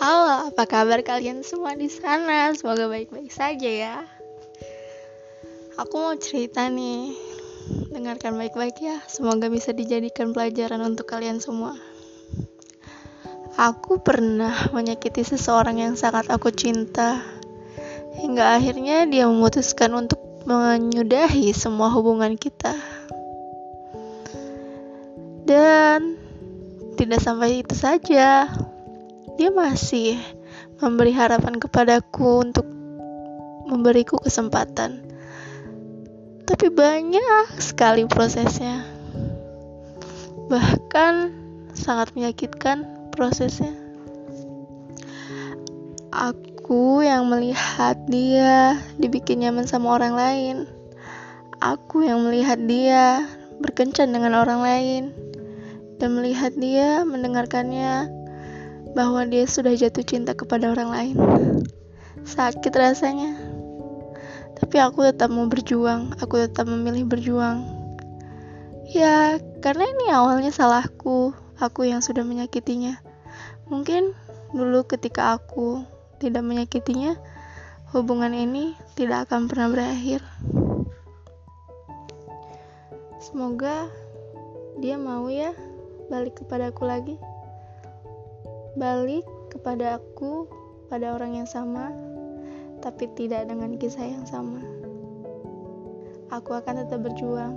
Halo, apa kabar kalian semua di sana? Semoga baik-baik saja ya. Aku mau cerita nih. Dengarkan baik-baik ya. Semoga bisa dijadikan pelajaran untuk kalian semua. Aku pernah menyakiti seseorang yang sangat aku cinta. Hingga akhirnya dia memutuskan untuk menyudahi semua hubungan kita. Dan tidak sampai itu saja dia masih memberi harapan kepadaku untuk memberiku kesempatan. Tapi banyak sekali prosesnya. Bahkan sangat menyakitkan prosesnya. Aku yang melihat dia dibikin nyaman sama orang lain. Aku yang melihat dia berkencan dengan orang lain dan melihat dia mendengarkannya bahwa dia sudah jatuh cinta kepada orang lain. Sakit rasanya. Tapi aku tetap mau berjuang, aku tetap memilih berjuang. Ya, karena ini awalnya salahku, aku yang sudah menyakitinya. Mungkin dulu ketika aku tidak menyakitinya, hubungan ini tidak akan pernah berakhir. Semoga dia mau ya balik kepadaku lagi balik kepada aku pada orang yang sama, tapi tidak dengan kisah yang sama. Aku akan tetap berjuang.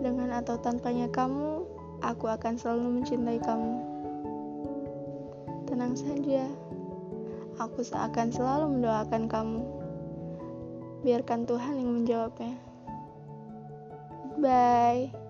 Dengan atau tanpanya kamu, aku akan selalu mencintai kamu. Tenang saja, aku akan selalu mendoakan kamu. Biarkan Tuhan yang menjawabnya. Bye.